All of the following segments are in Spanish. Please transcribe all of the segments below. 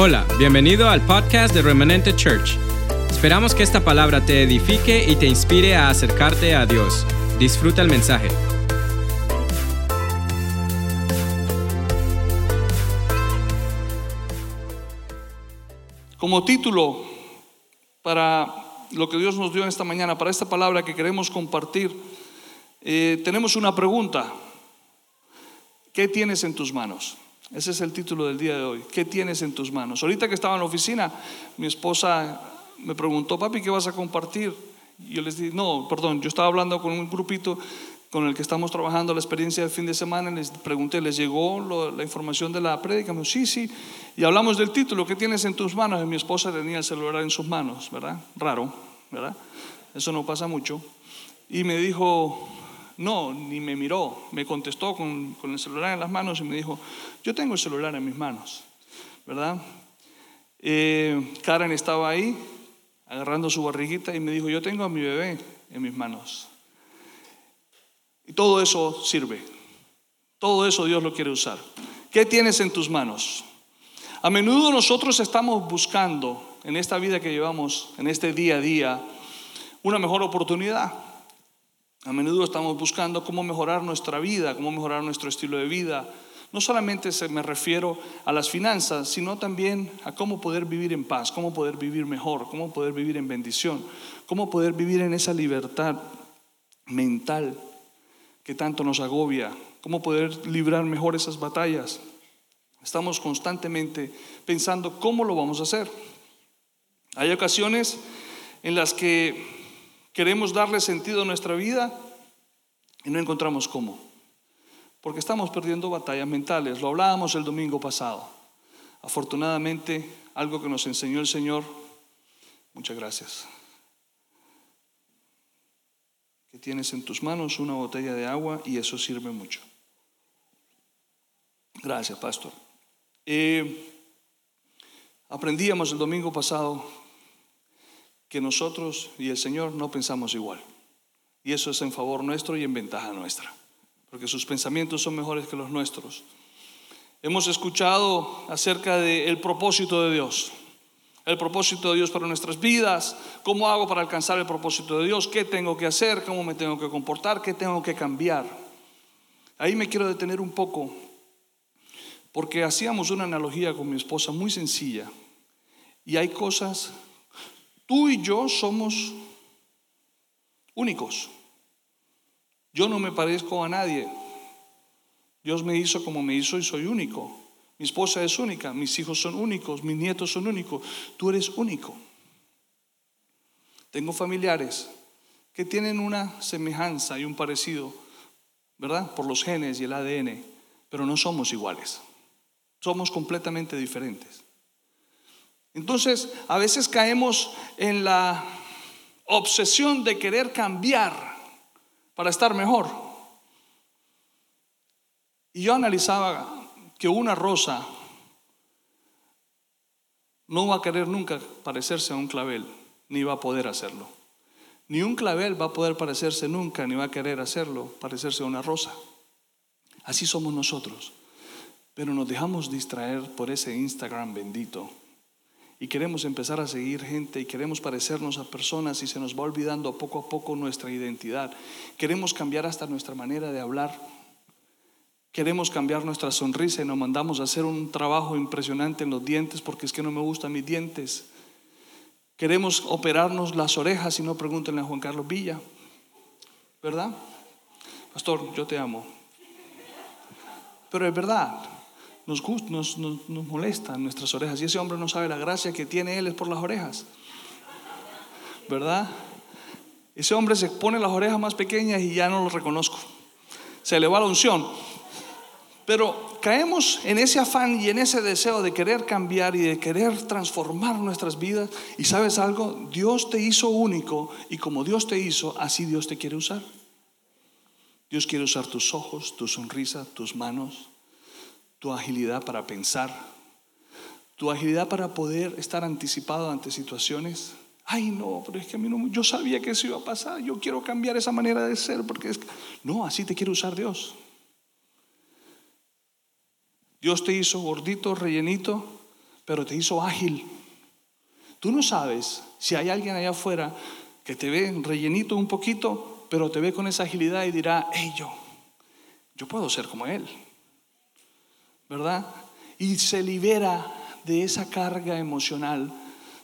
Hola, bienvenido al podcast de Remanente Church. Esperamos que esta palabra te edifique y te inspire a acercarte a Dios. Disfruta el mensaje. Como título para lo que Dios nos dio esta mañana, para esta palabra que queremos compartir, eh, tenemos una pregunta. ¿Qué tienes en tus manos? Ese es el título del día de hoy. ¿Qué tienes en tus manos? Ahorita que estaba en la oficina, mi esposa me preguntó, papi, ¿qué vas a compartir? Yo les dije, no, perdón, yo estaba hablando con un grupito con el que estamos trabajando la experiencia del fin de semana, les pregunté, ¿les llegó la información de la prédica? Me dijo, sí, sí. Y hablamos del título, ¿qué tienes en tus manos? Y mi esposa tenía el celular en sus manos, ¿verdad? Raro, ¿verdad? Eso no pasa mucho. Y me dijo, no, ni me miró, me contestó con, el celular en las manos y me dijo, yo tengo el celular en mis manos, ¿verdad? Eh, Karen estaba ahí agarrando su barriguita y me dijo, yo tengo a mi bebé en mis manos. Y todo eso sirve, todo eso Dios lo quiere usar. ¿Qué tienes en tus manos? A menudo nosotros estamos buscando en esta vida que llevamos, en este día a día, una mejor oportunidad. A menudo estamos buscando cómo mejorar nuestra vida, cómo mejorar nuestro estilo de vida. No solamente se me refiero a las finanzas, sino también a cómo poder vivir en paz, cómo poder vivir mejor, cómo poder vivir en bendición, cómo poder vivir en esa libertad mental que tanto nos agobia, cómo poder librar mejor esas batallas. Estamos constantemente pensando cómo lo vamos a hacer. Hay ocasiones en las que Queremos darle sentido a nuestra vida y no encontramos cómo. Porque estamos perdiendo batallas mentales. Lo hablábamos el domingo pasado. Afortunadamente, algo que nos enseñó el Señor, muchas gracias. Que tienes en tus manos una botella de agua y eso sirve mucho. Gracias, pastor. Eh, aprendíamos el domingo pasado que nosotros y el Señor no pensamos igual. Y eso es en favor nuestro y en ventaja nuestra, porque sus pensamientos son mejores que los nuestros. Hemos escuchado acerca del propósito de Dios, el propósito de Dios para nuestras vidas, cómo hago para alcanzar el propósito de Dios, qué tengo que hacer, cómo me tengo que comportar, qué tengo que cambiar. Ahí me quiero detener un poco, porque hacíamos una analogía con mi esposa muy sencilla, y hay cosas Tú y yo somos únicos. Yo no me parezco a nadie. Dios me hizo como me hizo y soy único. Mi esposa es única, mis hijos son únicos, mis nietos son únicos. Tú eres único. Tengo familiares que tienen una semejanza y un parecido, ¿verdad? Por los genes y el ADN, pero no somos iguales. Somos completamente diferentes. Entonces, a veces caemos en la obsesión de querer cambiar para estar mejor. Y yo analizaba que una rosa no va a querer nunca parecerse a un clavel, ni va a poder hacerlo. Ni un clavel va a poder parecerse nunca, ni va a querer hacerlo, parecerse a una rosa. Así somos nosotros. Pero nos dejamos distraer por ese Instagram bendito y queremos empezar a seguir gente y queremos parecernos a personas y se nos va olvidando poco a poco nuestra identidad. Queremos cambiar hasta nuestra manera de hablar. Queremos cambiar nuestra sonrisa y nos mandamos a hacer un trabajo impresionante en los dientes porque es que no me gustan mis dientes. Queremos operarnos las orejas y no pregúntenle a Juan Carlos Villa. ¿Verdad? Pastor, yo te amo. Pero es verdad nos, nos, nos, nos molestan nuestras orejas. Y ese hombre no sabe la gracia que tiene él es por las orejas. ¿Verdad? Ese hombre se pone las orejas más pequeñas y ya no lo reconozco. Se le va la unción. Pero caemos en ese afán y en ese deseo de querer cambiar y de querer transformar nuestras vidas. Y sabes algo, Dios te hizo único y como Dios te hizo, así Dios te quiere usar. Dios quiere usar tus ojos, tu sonrisa, tus manos, tu agilidad para pensar, tu agilidad para poder estar anticipado ante situaciones. Ay, no, pero es que a mí no, yo sabía que eso iba a pasar, yo quiero cambiar esa manera de ser, porque es no, así te quiere usar Dios. Dios te hizo gordito, rellenito, pero te hizo ágil. Tú no sabes si hay alguien allá afuera que te ve rellenito un poquito, pero te ve con esa agilidad y dirá, hey yo, yo puedo ser como él. ¿Verdad? Y se libera de esa carga emocional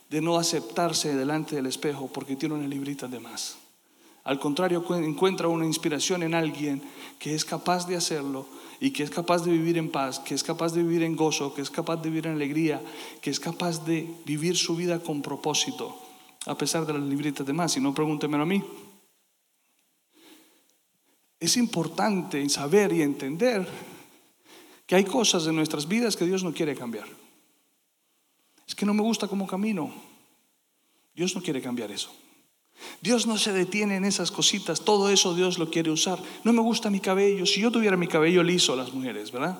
de no aceptarse delante del espejo porque tiene una librita de más. Al contrario, encuentra una inspiración en alguien que es capaz de hacerlo y que es capaz de vivir en paz, que es capaz de vivir en gozo, que es capaz de vivir en alegría, que es capaz de vivir su vida con propósito, a pesar de las libritas de más. Y no pregúntemelo a mí. Es importante saber y entender que hay cosas en nuestras vidas que Dios no quiere cambiar. Es que no me gusta cómo camino. Dios no quiere cambiar eso. Dios no se detiene en esas cositas, todo eso Dios lo quiere usar. No me gusta mi cabello, si yo tuviera mi cabello liso, las mujeres, ¿verdad?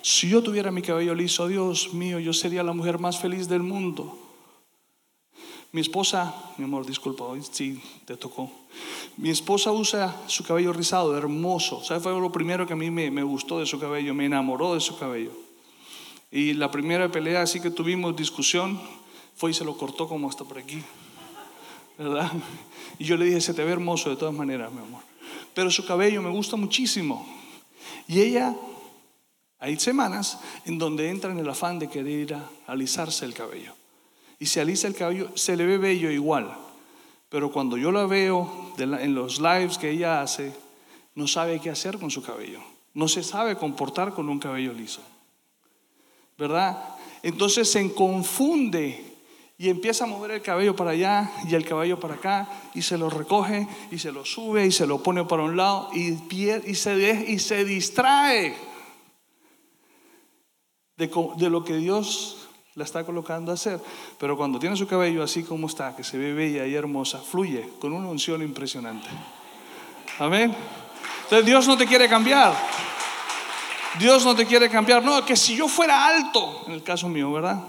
Si yo tuviera mi cabello liso, Dios mío, yo sería la mujer más feliz del mundo. Mi esposa, mi amor, disculpa, hoy sí te tocó. Mi esposa usa su cabello rizado, hermoso. ¿Sabes? Fue lo primero que a mí me, me gustó de su cabello, me enamoró de su cabello. Y la primera pelea así que tuvimos discusión fue y se lo cortó como hasta por aquí. ¿verdad? Y yo le dije, se te ve hermoso de todas maneras, mi amor. Pero su cabello me gusta muchísimo. Y ella, hay semanas en donde entra en el afán de querer ir a alisarse el cabello. Y se alisa el cabello, se le ve bello igual. Pero cuando yo la veo en los lives que ella hace, no sabe qué hacer con su cabello. No se sabe comportar con un cabello liso. ¿Verdad? Entonces se confunde y empieza a mover el cabello para allá y el cabello para acá y se lo recoge y se lo sube y se lo pone para un lado y, y, se, y se distrae de, de lo que Dios la está colocando a hacer. Pero cuando tiene su cabello así como está, que se ve bella y hermosa, fluye con una unción impresionante. Amén. Entonces Dios no te quiere cambiar. Dios no te quiere cambiar. No, que si yo fuera alto, en el caso mío, ¿verdad?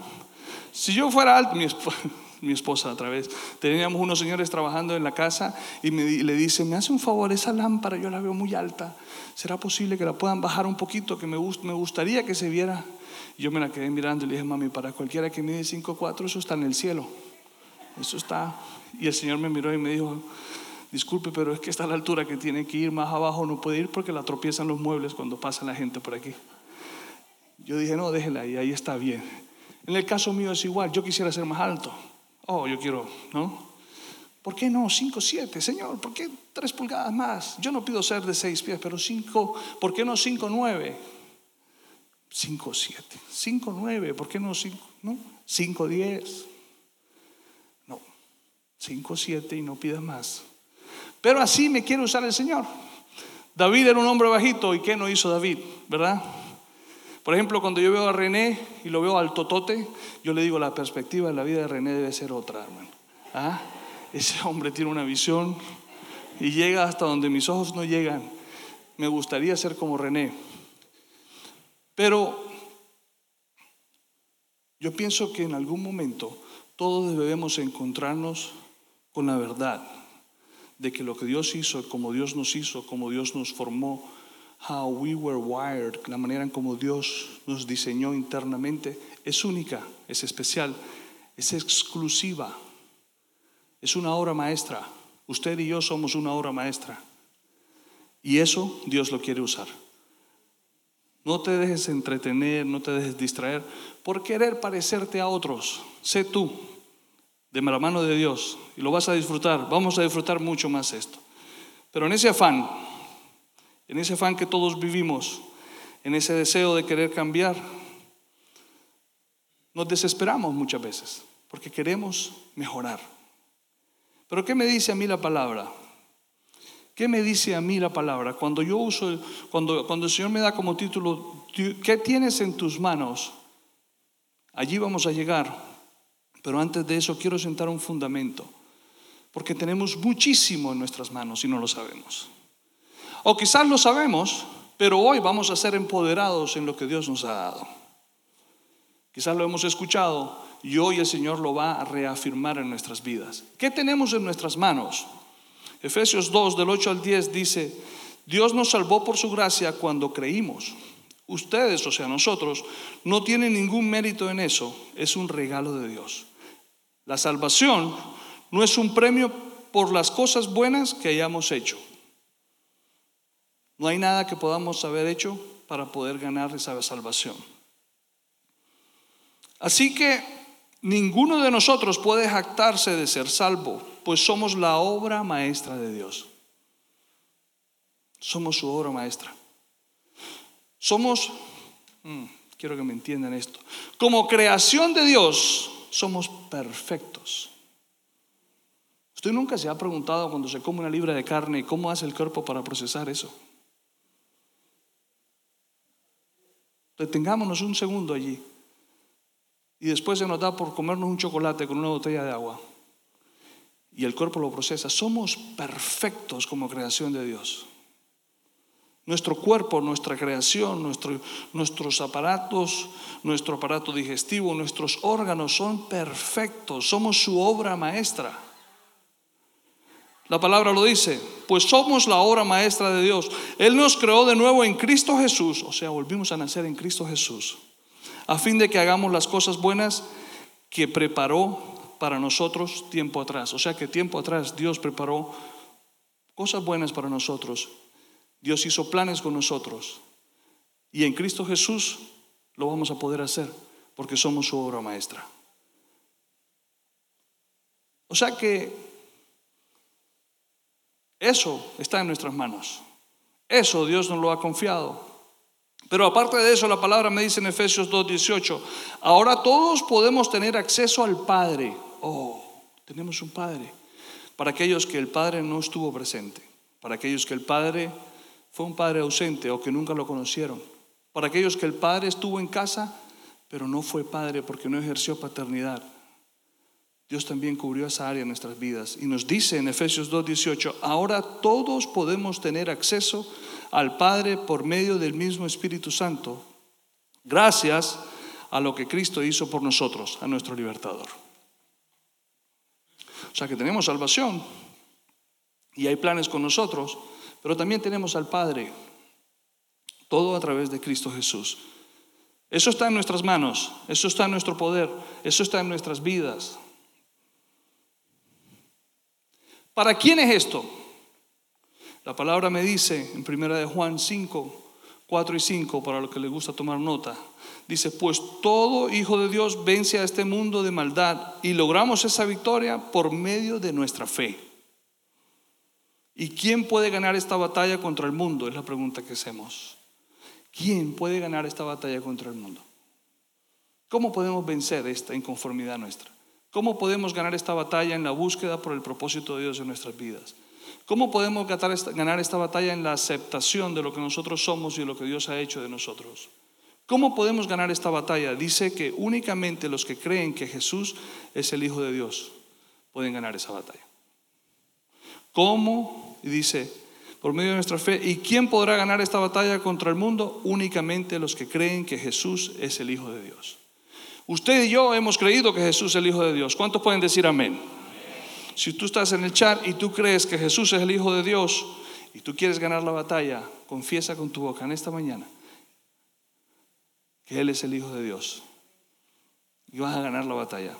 Si yo fuera alto, mi, esposa, otra vez, teníamos unos señores trabajando en la casa y me, le dice, me hace un favor, esa lámpara yo la veo muy alta, ¿será posible que la puedan bajar un poquito? Que me, me gustaría que se viera. Yo me la quedé mirando y le dije, mami, para cualquiera que mide 5'4, eso está en el cielo. Eso está. Y el Señor me miró y me dijo, disculpe, pero es que está a la altura que tiene que ir más abajo, no puede ir porque la tropiezan los muebles cuando pasa la gente por aquí. Yo dije, no, déjela y ahí está bien. En el caso mío es igual, yo quisiera ser más alto. Oh, yo quiero, ¿no? ¿Por qué no 5, 7? Señor, ¿por qué 3 pulgadas más? Yo no pido ser de 6 pies, pero 5, ¿por qué no 5, 9? 5, 7. 5, 9, ¿por qué no 5? ¿No? 5, 10. No, 5, 7 y no pidas más. Pero así me quiere usar el Señor. David era un hombre bajito y ¿qué no hizo David? ¿Verdad? Por ejemplo, cuando yo veo a René y lo veo al totote, yo le digo, la perspectiva de la vida de René debe ser otra, hermano. ¿Ah? Ese hombre tiene una visión y llega hasta donde mis ojos no llegan. Me gustaría ser como René. Pero yo pienso que en algún momento todos debemos encontrarnos con la verdad de que lo que Dios hizo, como Dios nos hizo, como Dios nos formó, how we were wired, la manera en como Dios nos diseñó internamente, es única, es especial, es exclusiva, es una obra maestra. Usted y yo somos una obra maestra. Y eso Dios lo quiere usar. No te dejes entretener, no te dejes distraer por querer parecerte a otros. Sé tú, de la mano de Dios, y lo vas a disfrutar. Vamos a disfrutar mucho más esto. Pero en ese afán, en ese afán que todos vivimos, en ese deseo de querer cambiar, nos desesperamos muchas veces porque queremos mejorar. Pero ¿qué me dice a mí la palabra? ¿Qué me dice a mí la palabra? Cuando yo uso, cuando, cuando el Señor me da como título, ¿qué tienes en tus manos? Allí vamos a llegar. Pero antes de eso quiero sentar un fundamento. Porque tenemos muchísimo en nuestras manos y no lo sabemos. O quizás lo sabemos, pero hoy vamos a ser empoderados en lo que Dios nos ha dado. Quizás lo hemos escuchado y hoy el Señor lo va a reafirmar en nuestras vidas. ¿Qué tenemos en nuestras manos? Efesios 2 del 8 al 10 dice, Dios nos salvó por su gracia cuando creímos. ustedes, o sea, nosotros, no tienen ningún mérito en eso, es un regalo de Dios. La salvación no es un premio por las cosas buenas que hayamos hecho. No hay nada que podamos haber hecho para poder ganar esa salvación. Así que ninguno de nosotros puede jactarse de ser salvo, pues somos la obra maestra de Dios. Somos su obra maestra. Somos, mm, quiero que me entiendan esto, como creación de Dios somos perfectos. Usted nunca se ha preguntado cuando se come una libra de carne cómo hace el cuerpo para procesar eso. Detengámonos un segundo allí y después se nos da por comernos un chocolate con una botella de agua y el cuerpo lo procesa. Somos perfectos como creación de Dios. Nuestro cuerpo, nuestra creación, nuestros aparatos, nuestro aparato digestivo, nuestros órganos son perfectos. Somos su obra maestra. La palabra lo dice, pues somos la obra maestra de Dios. Él nos creó de nuevo en Cristo Jesús, o sea, volvimos a nacer en Cristo Jesús, a fin de que hagamos las cosas buenas que preparó para nosotros tiempo atrás. O sea que tiempo atrás Dios preparó cosas buenas para nosotros Dios hizo planes con nosotros. Y en Cristo Jesús lo vamos a poder hacer porque somos su obra maestra. O sea que eso está en nuestras manos. Eso Dios nos lo ha confiado. Pero aparte de eso, la palabra me dice en Efesios 2.18, ahora todos podemos tener acceso al Padre. Oh, tenemos un Padre. Para aquellos que el Padre no estuvo presente, para aquellos que el Padre fue un padre ausente o que nunca lo conocieron. Para aquellos que el padre estuvo en casa, pero no fue padre porque no ejerció paternidad. Dios también cubrió esa área en nuestras vidas. Y nos dice en Efesios 2.18, ahora todos podemos tener acceso al Padre por medio del mismo Espíritu Santo, gracias a lo que Cristo hizo por nosotros, a nuestro libertador. O sea que tenemos salvación y hay planes con nosotros, pero también tenemos al Padre, todo a través de Cristo Jesús. Eso está en nuestras manos, eso está en nuestro poder, eso está en nuestras vidas. ¿Para quién es esto? La palabra me dice en primera de Juan 5, 4 y 5, para los que les gusta tomar nota. Dice, pues todo hijo de Dios vence a este mundo de maldad y logramos esa victoria por medio de nuestra fe. ¿Y quién puede ganar esta batalla contra el mundo? Es la pregunta que hacemos. ¿Quién puede ganar esta batalla contra el mundo? ¿Cómo podemos vencer esta inconformidad nuestra? ¿Cómo podemos ganar esta batalla en la búsqueda por el propósito de Dios en nuestras vidas? ¿Cómo podemos ganar esta batalla en la aceptación de lo que nosotros somos y de lo que Dios ha hecho de nosotros? ¿Cómo podemos ganar esta batalla? Dice que únicamente los que creen que Jesús es el Hijo de Dios pueden ganar esa batalla. ¿Cómo? Dice, por medio de nuestra fe. ¿Y quién podrá ganar esta batalla contra el mundo? Únicamente los que creen que Jesús es el Hijo de Dios. Usted y yo hemos creído que Jesús es el Hijo de Dios. ¿Cuántos pueden decir amén? Si tú estás en el chat y tú crees que Jesús es el Hijo de Dios y tú quieres ganar la batalla, confiesa con tu boca en esta mañana que Él es el Hijo de Dios. Y vas a ganar la batalla.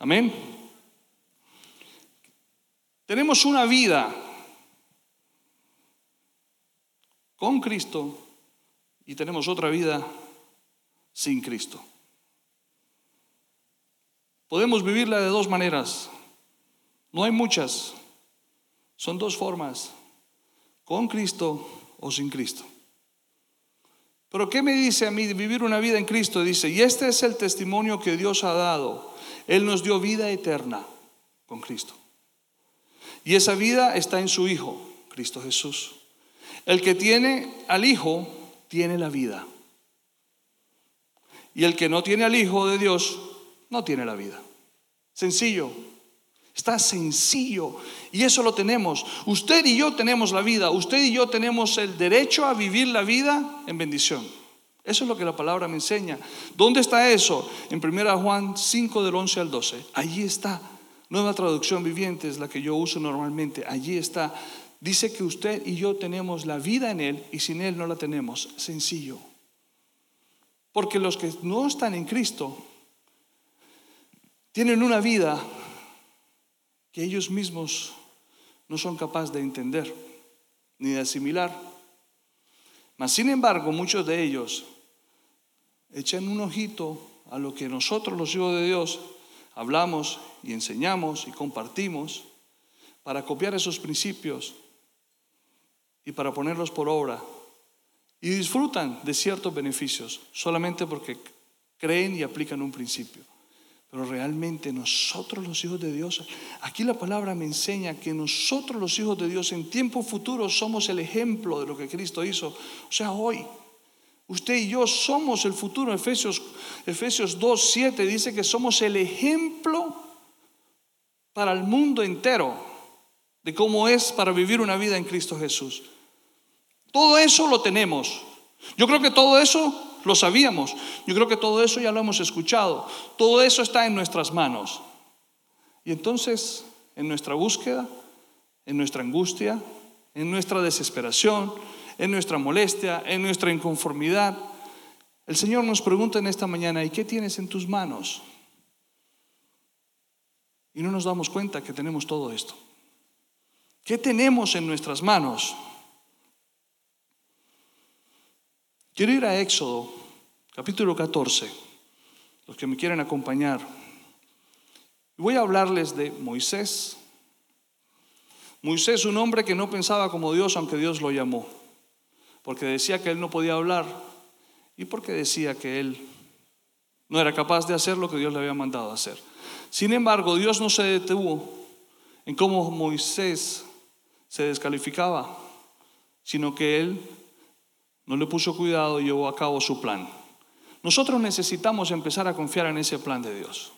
Amén. Tenemos una vida con Cristo y tenemos otra vida sin Cristo. Podemos vivirla de dos maneras. No hay muchas. Son dos formas. Con Cristo o sin Cristo. Pero ¿qué me dice a mí vivir una vida en Cristo? Dice, y este es el testimonio que Dios ha dado. Él nos dio vida eterna con Cristo. Y esa vida está en su Hijo, Cristo Jesús. El que tiene al Hijo, tiene la vida. Y el que no tiene al Hijo de Dios, no tiene la vida. Sencillo. Está sencillo. Y eso lo tenemos. Usted y yo tenemos la vida. Usted y yo tenemos el derecho a vivir la vida en bendición. Eso es lo que la palabra me enseña. ¿Dónde está eso? En 1 Juan 5 del 11 al 12. Allí está. Nueva traducción viviente es la que yo uso normalmente. Allí está. dice que usted y yo tenemos la vida en Él y sin Él no la tenemos. Sencillo. Porque los que no están en Cristo tienen una vida que ellos mismos no son capaces de entender ni de asimilar. Mas, sin embargo, muchos de ellos echan un ojito a lo que nosotros, los hijos de Dios, hablamos y enseñamos y compartimos para copiar esos principios y para ponerlos por obra. Y disfrutan de ciertos beneficios solamente porque creen y aplican un principio. Pero realmente nosotros los hijos de Dios, aquí la palabra me enseña que nosotros los hijos de Dios en tiempo futuro somos el ejemplo de lo que Cristo hizo. O sea, hoy, usted y yo somos el futuro. Efesios, Efesios 2, 7 dice que somos el ejemplo para el mundo entero de cómo es para vivir una vida en Cristo Jesús. Todo eso lo tenemos. Yo creo que todo eso lo sabíamos. Yo creo que todo eso ya lo hemos escuchado. Todo eso está en nuestras manos. Y entonces, en nuestra búsqueda, en nuestra angustia, en nuestra desesperación, en nuestra molestia, en nuestra inconformidad, el Señor nos pregunta en esta mañana, ¿y qué tienes en tus manos? Y no nos damos cuenta que tenemos todo esto. ¿Qué tenemos en nuestras manos? Quiero ir a Éxodo, capítulo 14, los que me quieren acompañar. Voy a hablarles de Moisés. Moisés, un hombre que no pensaba como Dios, aunque Dios lo llamó, porque decía que él no podía hablar y porque decía que él no era capaz de hacer lo que Dios le había mandado hacer. Sin embargo, Dios no se detuvo en cómo Moisés se descalificaba, sino que él no le puso cuidado y llevó a cabo su plan. Nosotros necesitamos empezar a confiar en ese plan de Dios.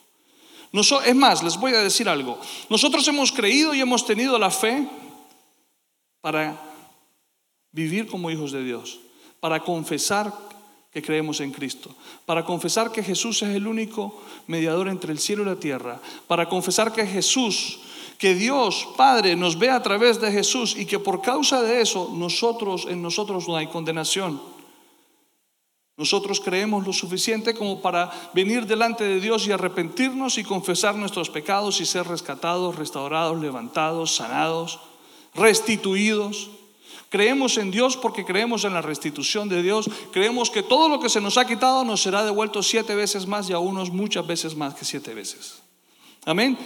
es más, les voy a decir algo. Nosotros hemos creído y hemos tenido la fe para vivir como hijos de Dios, para confesar que creemos en Cristo, para confesar que Jesús es el único mediador entre el cielo y la tierra, para confesar que Jesús que Dios Padre nos ve a través de Jesús y que por causa de eso nosotros en nosotros no hay condenación. Nosotros creemos lo suficiente como para venir delante de Dios y arrepentirnos y confesar nuestros pecados y ser rescatados, restaurados, levantados, sanados, restituidos. Creemos en Dios porque creemos en la restitución de Dios. Creemos que todo lo que se nos ha quitado nos será devuelto siete veces más y a unos muchas veces más que siete veces. Amén.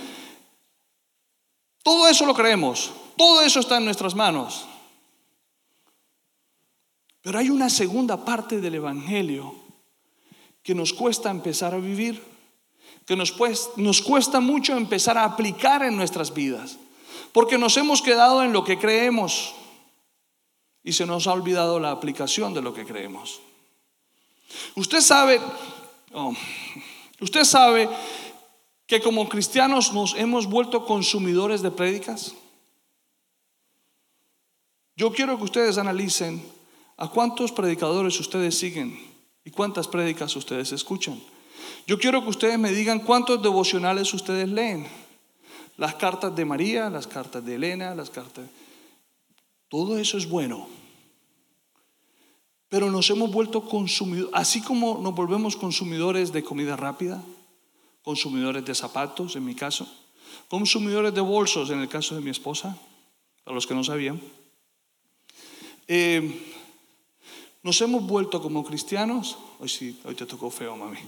Todo eso lo creemos, todo eso está en nuestras manos. Pero hay una segunda parte del Evangelio que nos cuesta empezar a vivir, que nos, nos cuesta mucho empezar a aplicar en nuestras vidas, porque nos hemos quedado en lo que creemos y se nos ha olvidado la aplicación de lo que creemos. Usted sabe, oh, usted sabe que como cristianos nos hemos vuelto consumidores de prédicas? Yo quiero que ustedes analicen a cuántos predicadores ustedes siguen y cuántas prédicas ustedes escuchan. Yo quiero que ustedes me digan cuántos devocionales ustedes leen. Las cartas de María, las cartas de Elena, las cartas... Todo eso es bueno. Pero nos hemos vuelto consumidores, así como nos volvemos consumidores de comida rápida, consumidores de zapatos, en mi caso, consumidores de bolsos, en el caso de mi esposa, para los que no sabían. Eh, nos hemos vuelto como cristianos, hoy sí, hoy te tocó feo, mami.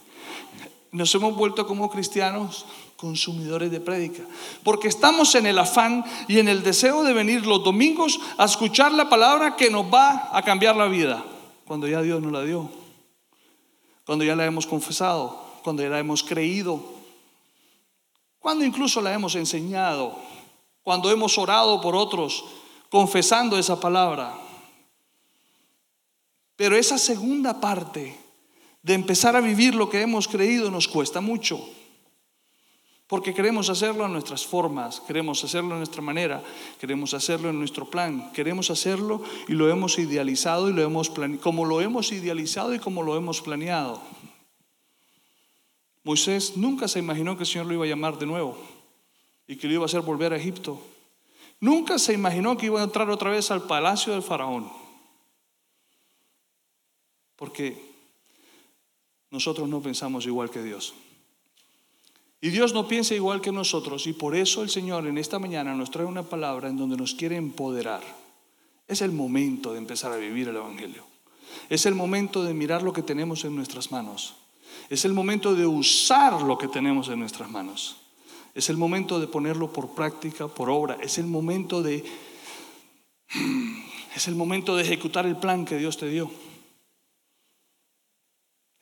Nos hemos vuelto como cristianos consumidores de prédica, porque estamos en el afán y en el deseo de venir los domingos a escuchar la palabra que nos va a cambiar la vida, cuando ya Dios nos la dio, cuando ya la hemos confesado, cuando ya la hemos creído, cuando incluso la hemos enseñado, cuando hemos orado por otros, confesando esa palabra. Pero esa segunda parte de empezar a vivir lo que hemos creído nos cuesta mucho. Porque queremos hacerlo a nuestras formas, queremos hacerlo a nuestra manera, queremos hacerlo en nuestro plan, queremos hacerlo y lo hemos idealizado y lo hemos como lo hemos idealizado y como lo hemos planeado. Moisés nunca se imaginó que el Señor lo iba a llamar de nuevo y que lo iba a hacer volver a Egipto nunca se imaginó que iba a entrar otra vez al palacio del faraón. Porque nosotros no pensamos igual que Dios. Y Dios no piensa igual que nosotros y por eso el Señor en esta mañana nos trae una palabra en donde nos quiere empoderar. Es el momento de empezar a vivir el Evangelio. Es el momento de mirar lo que tenemos en nuestras manos. Es el momento de usar lo que tenemos en nuestras manos. Es el momento de ponerlo por práctica, por obra. Es el momento de es el momento de ejecutar el plan que Dios te dio.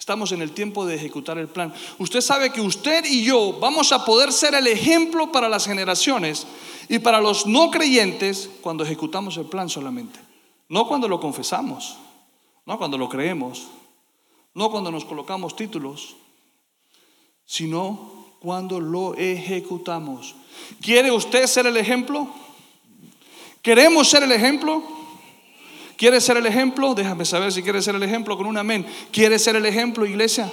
Estamos en el tiempo de ejecutar el plan. Usted sabe que usted y yo vamos a poder ser el ejemplo para las generaciones y para los no creyentes cuando ejecutamos el plan solamente. No cuando lo confesamos, no cuando lo creemos, no cuando nos colocamos títulos, sino cuando lo ejecutamos. ¿Quiere usted ser el ejemplo? ¿Queremos ser el ejemplo? ¿Quiere ser el ejemplo? Déjame saber si quiere ser el ejemplo con un amén. ¿Quiere ser el ejemplo, iglesia?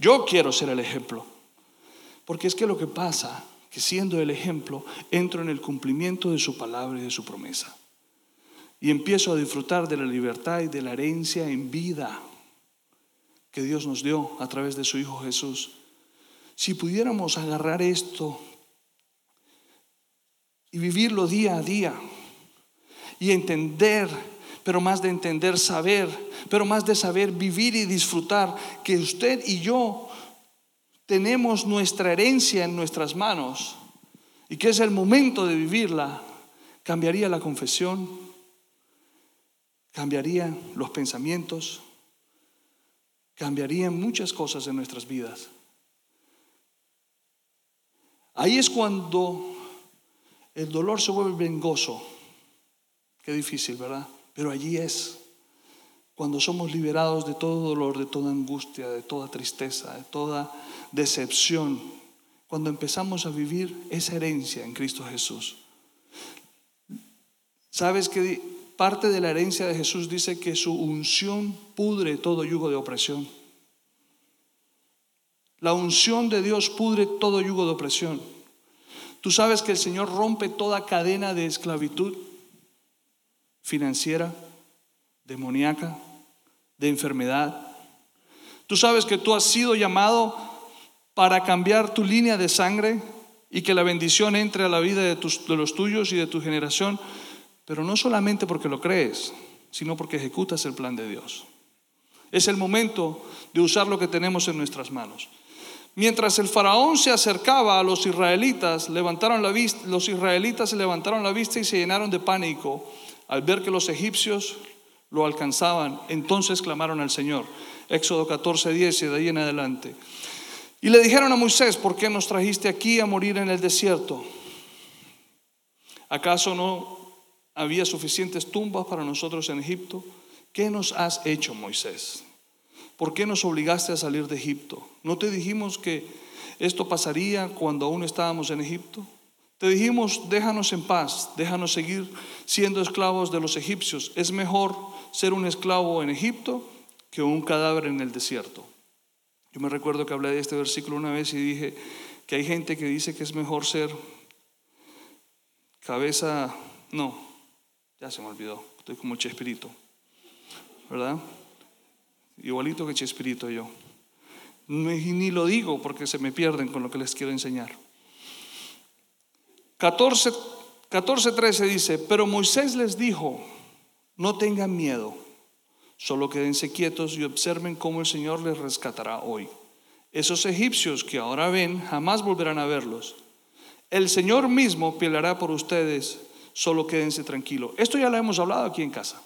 Yo quiero ser el ejemplo. Porque es que lo que pasa, que siendo el ejemplo, entro en el cumplimiento de su palabra y de su promesa. Y empiezo a disfrutar de la libertad y de la herencia en vida que Dios nos dio a través de su Hijo Jesús. Si pudiéramos agarrar esto y vivirlo día a día y entender pero más de entender, saber, pero más de saber vivir y disfrutar, que usted y yo tenemos nuestra herencia en nuestras manos y que es el momento de vivirla, cambiaría la confesión, cambiaría los pensamientos, cambiarían muchas cosas en nuestras vidas. Ahí es cuando el dolor se vuelve en gozo. Qué difícil, ¿verdad? Pero allí es cuando somos liberados de todo dolor, de toda angustia, de toda tristeza, de toda decepción, cuando empezamos a vivir esa herencia en Cristo Jesús. ¿Sabes que parte de la herencia de Jesús dice que su unción pudre todo yugo de opresión? La unción de Dios pudre todo yugo de opresión. Tú sabes que el Señor rompe toda cadena de esclavitud financiera, demoníaca, de enfermedad. Tú sabes que tú has sido llamado para cambiar tu línea de sangre y que la bendición entre a la vida de, de los tuyos y de tu generación, pero no solamente porque lo crees, sino porque ejecutas el plan de Dios. Es el momento de usar lo que tenemos en nuestras manos. Mientras el faraón se acercaba a los israelitas, levantaron la vista, los israelitas se levantaron la vista y se llenaron de pánico al ver que los egipcios lo alcanzaban, entonces clamaron al Señor. Éxodo 14, 10 y de ahí en adelante. Y le dijeron a Moisés, ¿por qué nos trajiste aquí a morir en el desierto? ¿Acaso no había suficientes tumbas para nosotros en Egipto? ¿Qué nos has hecho, Moisés? ¿Por qué nos obligaste a salir de Egipto? ¿No te dijimos que esto pasaría cuando aún estábamos en Egipto? Te dijimos, déjanos en paz, déjanos seguir siendo esclavos de los egipcios. Es mejor ser un esclavo en Egipto que un cadáver en el desierto. Yo me recuerdo que hablé de este versículo una vez y dije que hay gente que dice que es mejor ser cabeza, no, ya se me olvidó, estoy como Chespirito, ¿verdad? Igualito que Chespirito yo. Ni lo digo porque se me pierden con lo que les quiero enseñar. 14, 13 dice, pero Moisés les dijo, no tengan miedo, solo quédense quietos y observen cómo el Señor les rescatará hoy. Esos egipcios que ahora ven jamás volverán a verlos. El Señor mismo peleará por ustedes, solo quédense tranquilos. Esto ya lo hemos hablado aquí en casa.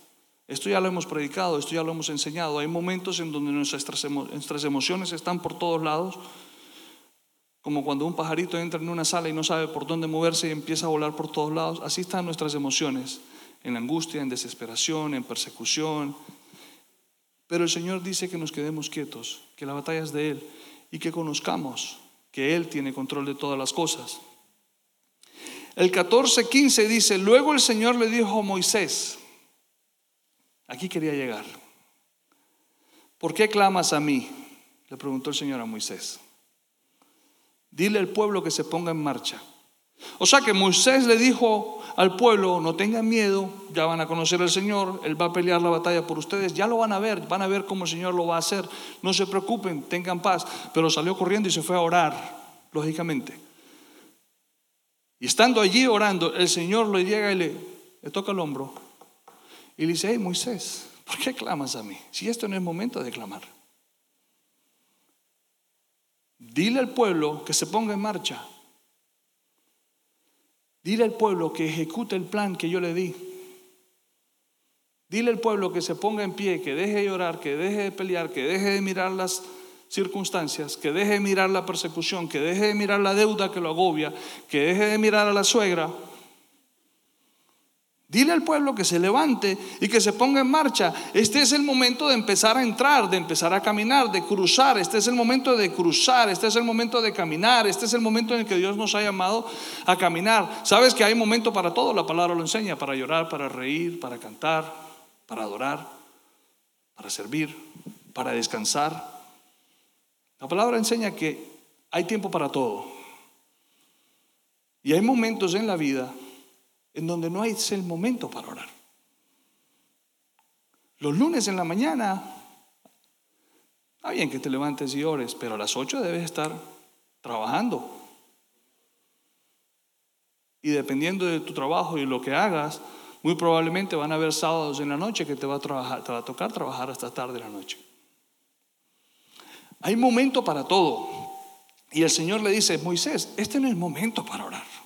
Esto ya lo hemos predicado, esto ya lo hemos enseñado. Hay momentos en donde nuestras emociones están por todos lados como cuando un pajarito entra en una sala y no sabe por dónde moverse y empieza a volar por todos lados, así están nuestras emociones, en angustia, en desesperación, en persecución. Pero el Señor dice que nos quedemos quietos, que la batalla es de Él y que conozcamos que Él tiene control de todas las cosas. El 14:15 dice, luego el Señor le dijo a Moisés, aquí quería llegar, ¿por qué clamas a mí? Le preguntó el Señor a Moisés. Dile al pueblo que se ponga en marcha. O sea que Moisés le dijo al pueblo, no tengan miedo, ya van a conocer al Señor, Él va a pelear la batalla por ustedes, ya lo van a ver, van a ver cómo el Señor lo va a hacer, no se preocupen, tengan paz. Pero salió corriendo y se fue a orar, lógicamente. Y estando allí orando, el Señor le llega y le, le toca el hombro y le dice, hey Moisés, ¿por qué clamas a mí? Si esto no es momento de clamar. Dile al pueblo que se ponga en marcha. Dile al pueblo que ejecute el plan que yo le di. Dile al pueblo que se ponga en pie, que deje de llorar, que deje de pelear, que deje de mirar las circunstancias, que deje de mirar la persecución, que deje de mirar la deuda que lo agobia, que deje de mirar a la suegra Dile al pueblo que se levante y que se ponga en marcha. Este es el momento de empezar a entrar, de empezar a caminar, de cruzar. Este es el momento de cruzar, este es el momento de caminar, este es el momento en el que Dios nos ha llamado a caminar. Sabes que hay momento para todo, la palabra lo enseña, para llorar, para reír, para cantar, para adorar, para servir, para descansar. La palabra enseña que hay tiempo para todo. Y hay momentos en la vida en donde no hay el momento para orar. Los lunes en la mañana, está bien que te levantes y ores, pero a las 8 debes estar trabajando. Y dependiendo de tu trabajo y lo que hagas, muy probablemente van a haber sábados en la noche que te va a, trabajar, tocar trabajar hasta tarde en la noche. Hay momento para todo. Y el Señor le dice, Moisés, este no es momento para orar.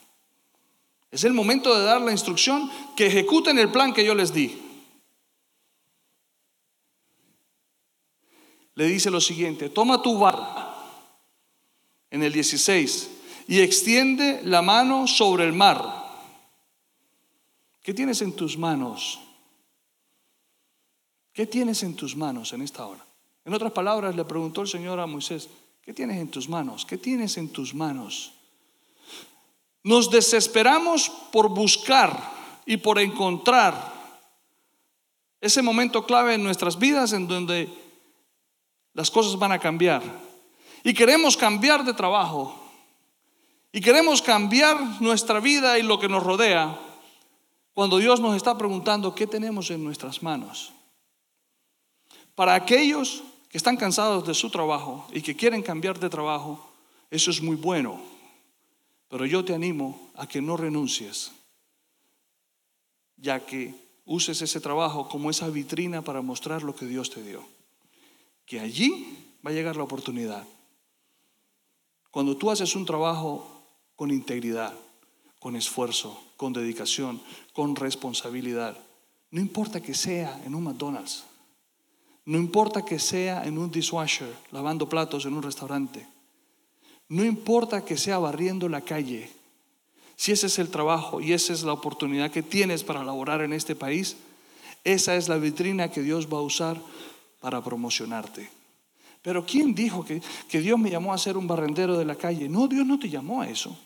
Es el momento de dar la instrucción que ejecuten el plan que yo les di. Le dice lo siguiente, toma tu vara en el 16 y extiende la mano sobre el mar. ¿Qué tienes en tus manos? ¿Qué tienes en tus manos en esta hora? En otras palabras, le preguntó el Señor a Moisés, ¿qué tienes en tus manos? ¿Qué tienes en tus manos? Nos desesperamos por buscar y por encontrar ese momento clave en nuestras vidas en donde las cosas van a cambiar. Y queremos cambiar de trabajo. Y queremos cambiar nuestra vida y lo que nos rodea cuando Dios nos está preguntando qué tenemos en nuestras manos. Para aquellos que están cansados de su trabajo y que quieren cambiar de trabajo, eso es muy bueno. Pero yo te animo a que no renuncies, ya que uses ese trabajo como esa vitrina para mostrar lo que Dios te dio. Que allí va a llegar la oportunidad. Cuando tú haces un trabajo con integridad, con esfuerzo, con dedicación, con responsabilidad, no importa que sea en un McDonald's, no importa que sea en un dishwasher, lavando platos en un restaurante, no importa que sea barriendo la calle, si ese es el trabajo y esa es la oportunidad que tienes para laborar en este país, esa es la vitrina que Dios va a usar para promocionarte. Pero ¿quién dijo que, que Dios me llamó a ser un barrendero de la calle? No, Dios no te llamó a eso.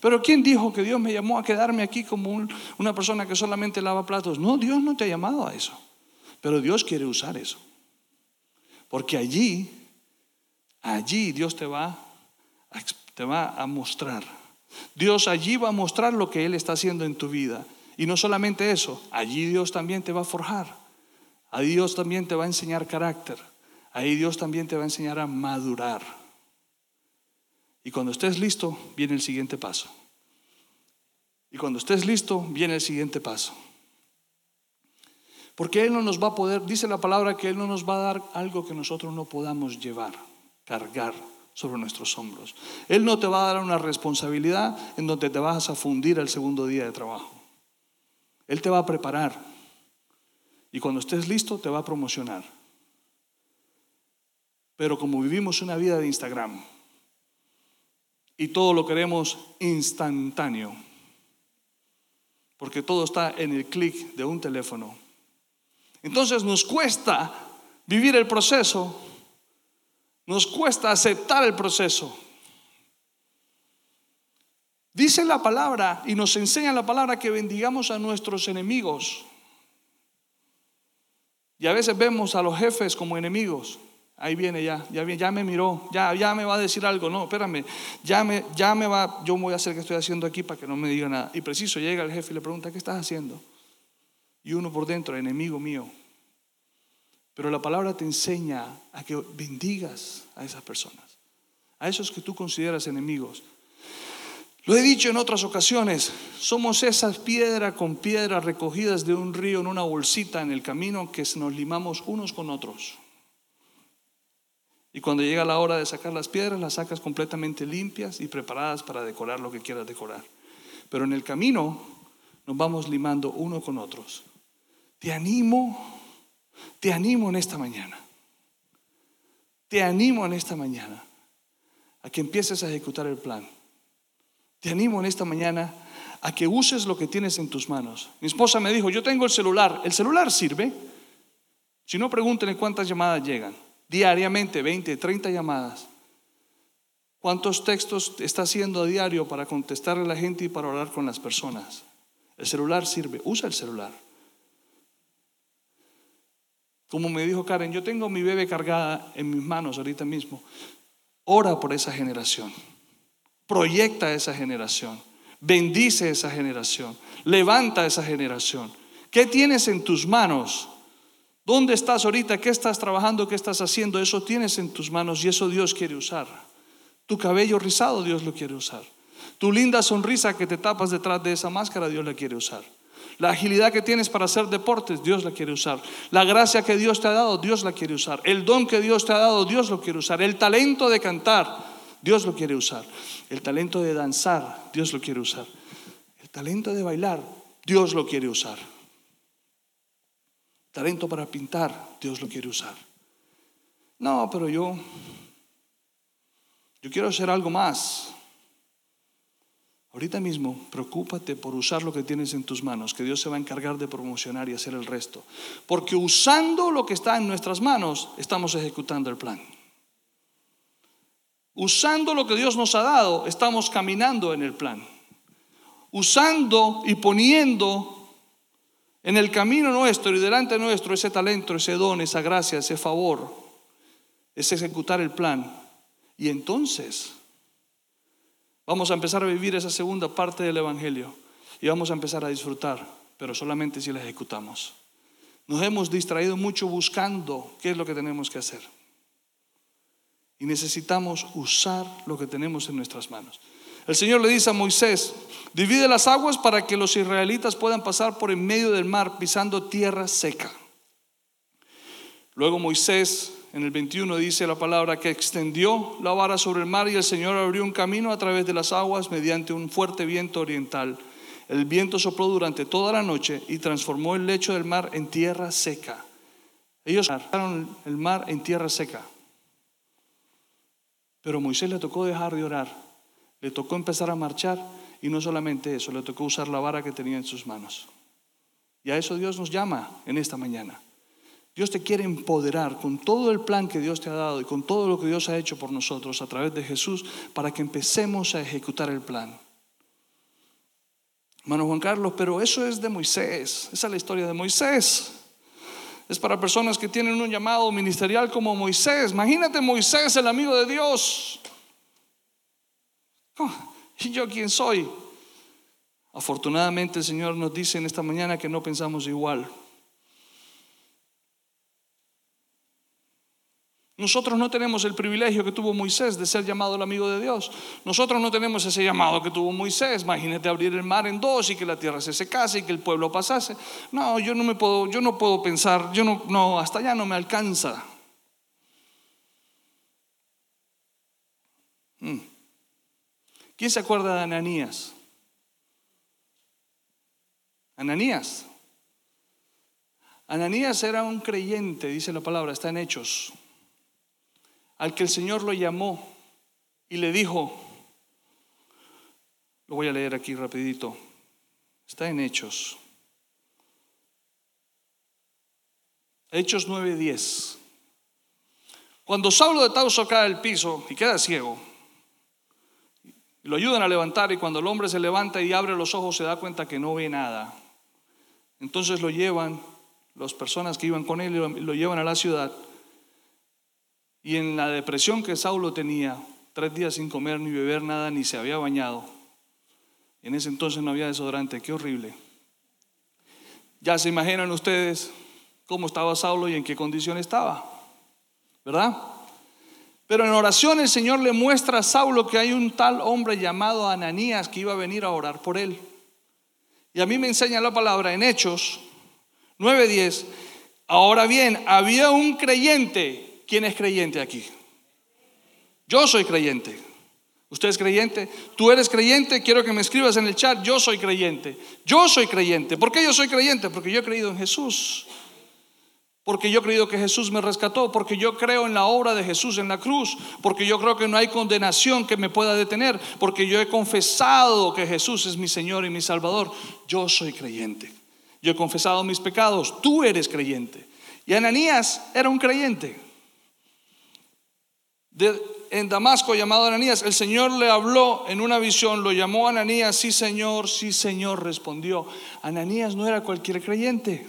Pero ¿quién dijo que Dios me llamó a quedarme aquí como una persona que solamente lava platos? No, Dios no te ha llamado a eso. Pero Dios quiere usar eso. Porque allí, allí Dios te va te va a mostrar. Dios allí va a mostrar lo que Él está haciendo en tu vida. Y no solamente eso, allí Dios también te va a forjar. Ahí Dios también te va a enseñar carácter. Ahí Dios también te va a enseñar a madurar. Y cuando estés listo, viene el siguiente paso. Y cuando estés listo, viene el siguiente paso. Porque Él no nos va a poder, dice la palabra que Él no nos va a dar algo que nosotros no podamos llevar, cargar sobre nuestros hombros. Él no te va a dar una responsabilidad en donde te vas a fundir el segundo día de trabajo. Él te va a preparar y cuando estés listo te va a promocionar. Pero como vivimos una vida de Instagram y todo lo queremos instantáneo, porque todo está en el clic de un teléfono, entonces nos cuesta vivir el proceso nos cuesta aceptar el proceso. Dice la palabra y nos enseña la palabra que bendigamos a nuestros enemigos. Y a veces vemos a los jefes como enemigos. Ahí viene ya, ya, ya me miró, ya, me va a decir algo. No, espérame, ya me, ya me va, yo voy a hacer que estoy haciendo aquí para que no me diga nada. Y preciso, llega el jefe y le pregunta, ¿qué estás haciendo? Y uno por dentro, enemigo mío. Pero la palabra te enseña a que bendigas a esas personas, a esos que tú consideras enemigos. Lo he dicho en otras ocasiones, somos esas piedras con piedras recogidas de un río en una bolsita en el camino que nos limamos unos con otros. Y cuando llega la hora de sacar las piedras, las sacas completamente limpias y preparadas para decorar lo que quieras decorar. Pero en el camino nos vamos limando uno con otros. Te animo, te animo en esta mañana. Te animo en esta mañana a que empieces a ejecutar el plan. Te animo en esta mañana a que uses lo que tienes en tus manos. Mi esposa me dijo, yo tengo el celular. ¿El celular sirve? Si no, pregúntenle cuántas llamadas llegan diariamente 20, 30 llamadas. ¿Cuántos textos está haciendo a diario para contestarle a la gente y para hablar con las personas? El celular sirve, usa el celular. Como me dijo Karen, yo tengo mi bebé cargada en mis manos ahorita mismo. Ora por esa generación. Proyecta esa generación. Bendice esa generación. Levanta esa generación. ¿Qué tienes en tus manos? ¿Dónde estás ahorita? ¿Qué estás trabajando? ¿Qué estás haciendo? Eso tienes en tus manos y eso Dios quiere usar. Tu cabello rizado Dios lo quiere usar. Tu linda sonrisa que te tapas detrás de esa máscara Dios la quiere usar. La agilidad que tienes para hacer deportes, Dios la quiere usar. La gracia que Dios te ha dado, Dios la quiere usar. El don que Dios te ha dado, Dios lo quiere usar. El talento de cantar, Dios lo quiere usar. El talento de danzar, Dios lo quiere usar. El talento de bailar, Dios lo quiere usar. Talento para pintar, Dios lo quiere usar. No, pero yo, yo quiero hacer algo más. Ahorita mismo, preocúpate por usar lo que tienes en tus manos, que Dios se va a encargar de promocionar y hacer el resto. Porque usando lo que está en nuestras manos, estamos ejecutando el plan. Usando lo que Dios nos ha dado, estamos caminando en el plan. Usando y poniendo en el camino nuestro y delante nuestro ese talento, ese don, esa gracia, ese favor, es ejecutar el plan. Y entonces vamos a empezar a vivir esa segunda parte del Evangelio y vamos a empezar a disfrutar, pero solamente si la ejecutamos. Nos hemos distraído mucho buscando qué es lo que tenemos que hacer. Y necesitamos usar lo que tenemos en nuestras manos. El Señor le dice a Moisés, divide las aguas para que los israelitas puedan pasar por en medio del mar pisando tierra seca. Luego Moisés en el 21 dice la palabra que extendió la vara sobre el mar y el Señor abrió un camino a través de las aguas mediante un fuerte viento oriental. El viento sopló durante toda la noche y transformó el lecho del mar en tierra seca. Ellos dejaron el mar en tierra seca. Pero Moisés le tocó dejar de orar le tocó empezar a marchar y no solamente eso, le tocó usar la vara que tenía en sus manos. Y a eso Dios nos llama en esta mañana. Dios te quiere empoderar con todo el plan que Dios te ha dado y con todo lo que Dios ha hecho por nosotros a través de Jesús para que empecemos a ejecutar el plan. Hermano Juan Carlos, pero eso es de Moisés, esa es la historia de Moisés. Es para personas que tienen un llamado ministerial como Moisés. Imagínate Moisés, el amigo de Dios. ¿Y yo quién soy? Afortunadamente el Señor nos dice en esta mañana que no pensamos igual. Nosotros no tenemos el privilegio que tuvo Moisés de ser llamado el amigo de Dios. Nosotros no tenemos ese llamado que tuvo Moisés. Imagínate abrir el mar en dos y que la tierra se secase y que el pueblo pasase. No, yo no me puedo, yo no puedo pensar, yo no, no, hasta allá no me alcanza. Hmm. ¿Quién se acuerda de Ananías? Ananías. Ananías era un creyente, dice la palabra, está en Hechos, al que el Señor lo llamó y le dijo, lo voy a leer aquí rapidito, está en Hechos. Hechos 9:10. Cuando Saulo de Tauso cae al piso y queda ciego, lo ayudan a levantar y cuando el hombre se levanta y abre los ojos se da cuenta que no ve nada. Entonces lo llevan, las personas que iban con él lo, lo llevan a la ciudad y en la depresión que Saulo tenía, tres días sin comer ni beber nada, ni se había bañado. En ese entonces no había desodorante, qué horrible. Ya se imaginan ustedes cómo estaba Saulo y en qué condición estaba, ¿verdad? Pero en oración el Señor le muestra a Saulo que hay un tal hombre llamado Ananías que iba a venir a orar por él. Y a mí me enseña la palabra en Hechos 9:10. Ahora bien, había un creyente. ¿Quién es creyente aquí? Yo soy creyente. ¿Usted es creyente? ¿Tú eres creyente? Quiero que me escribas en el chat. Yo soy creyente. Yo soy creyente. ¿Por qué yo soy creyente? Porque yo he creído en Jesús. Porque yo he creído que Jesús me rescató. Porque yo creo en la obra de Jesús en la cruz. Porque yo creo que no hay condenación que me pueda detener. Porque yo he confesado que Jesús es mi Señor y mi Salvador. Yo soy creyente. Yo he confesado mis pecados. Tú eres creyente. Y Ananías era un creyente. En Damasco llamado Ananías, el Señor le habló en una visión, lo llamó Ananías, sí Señor, sí Señor, respondió. Ananías no era cualquier creyente,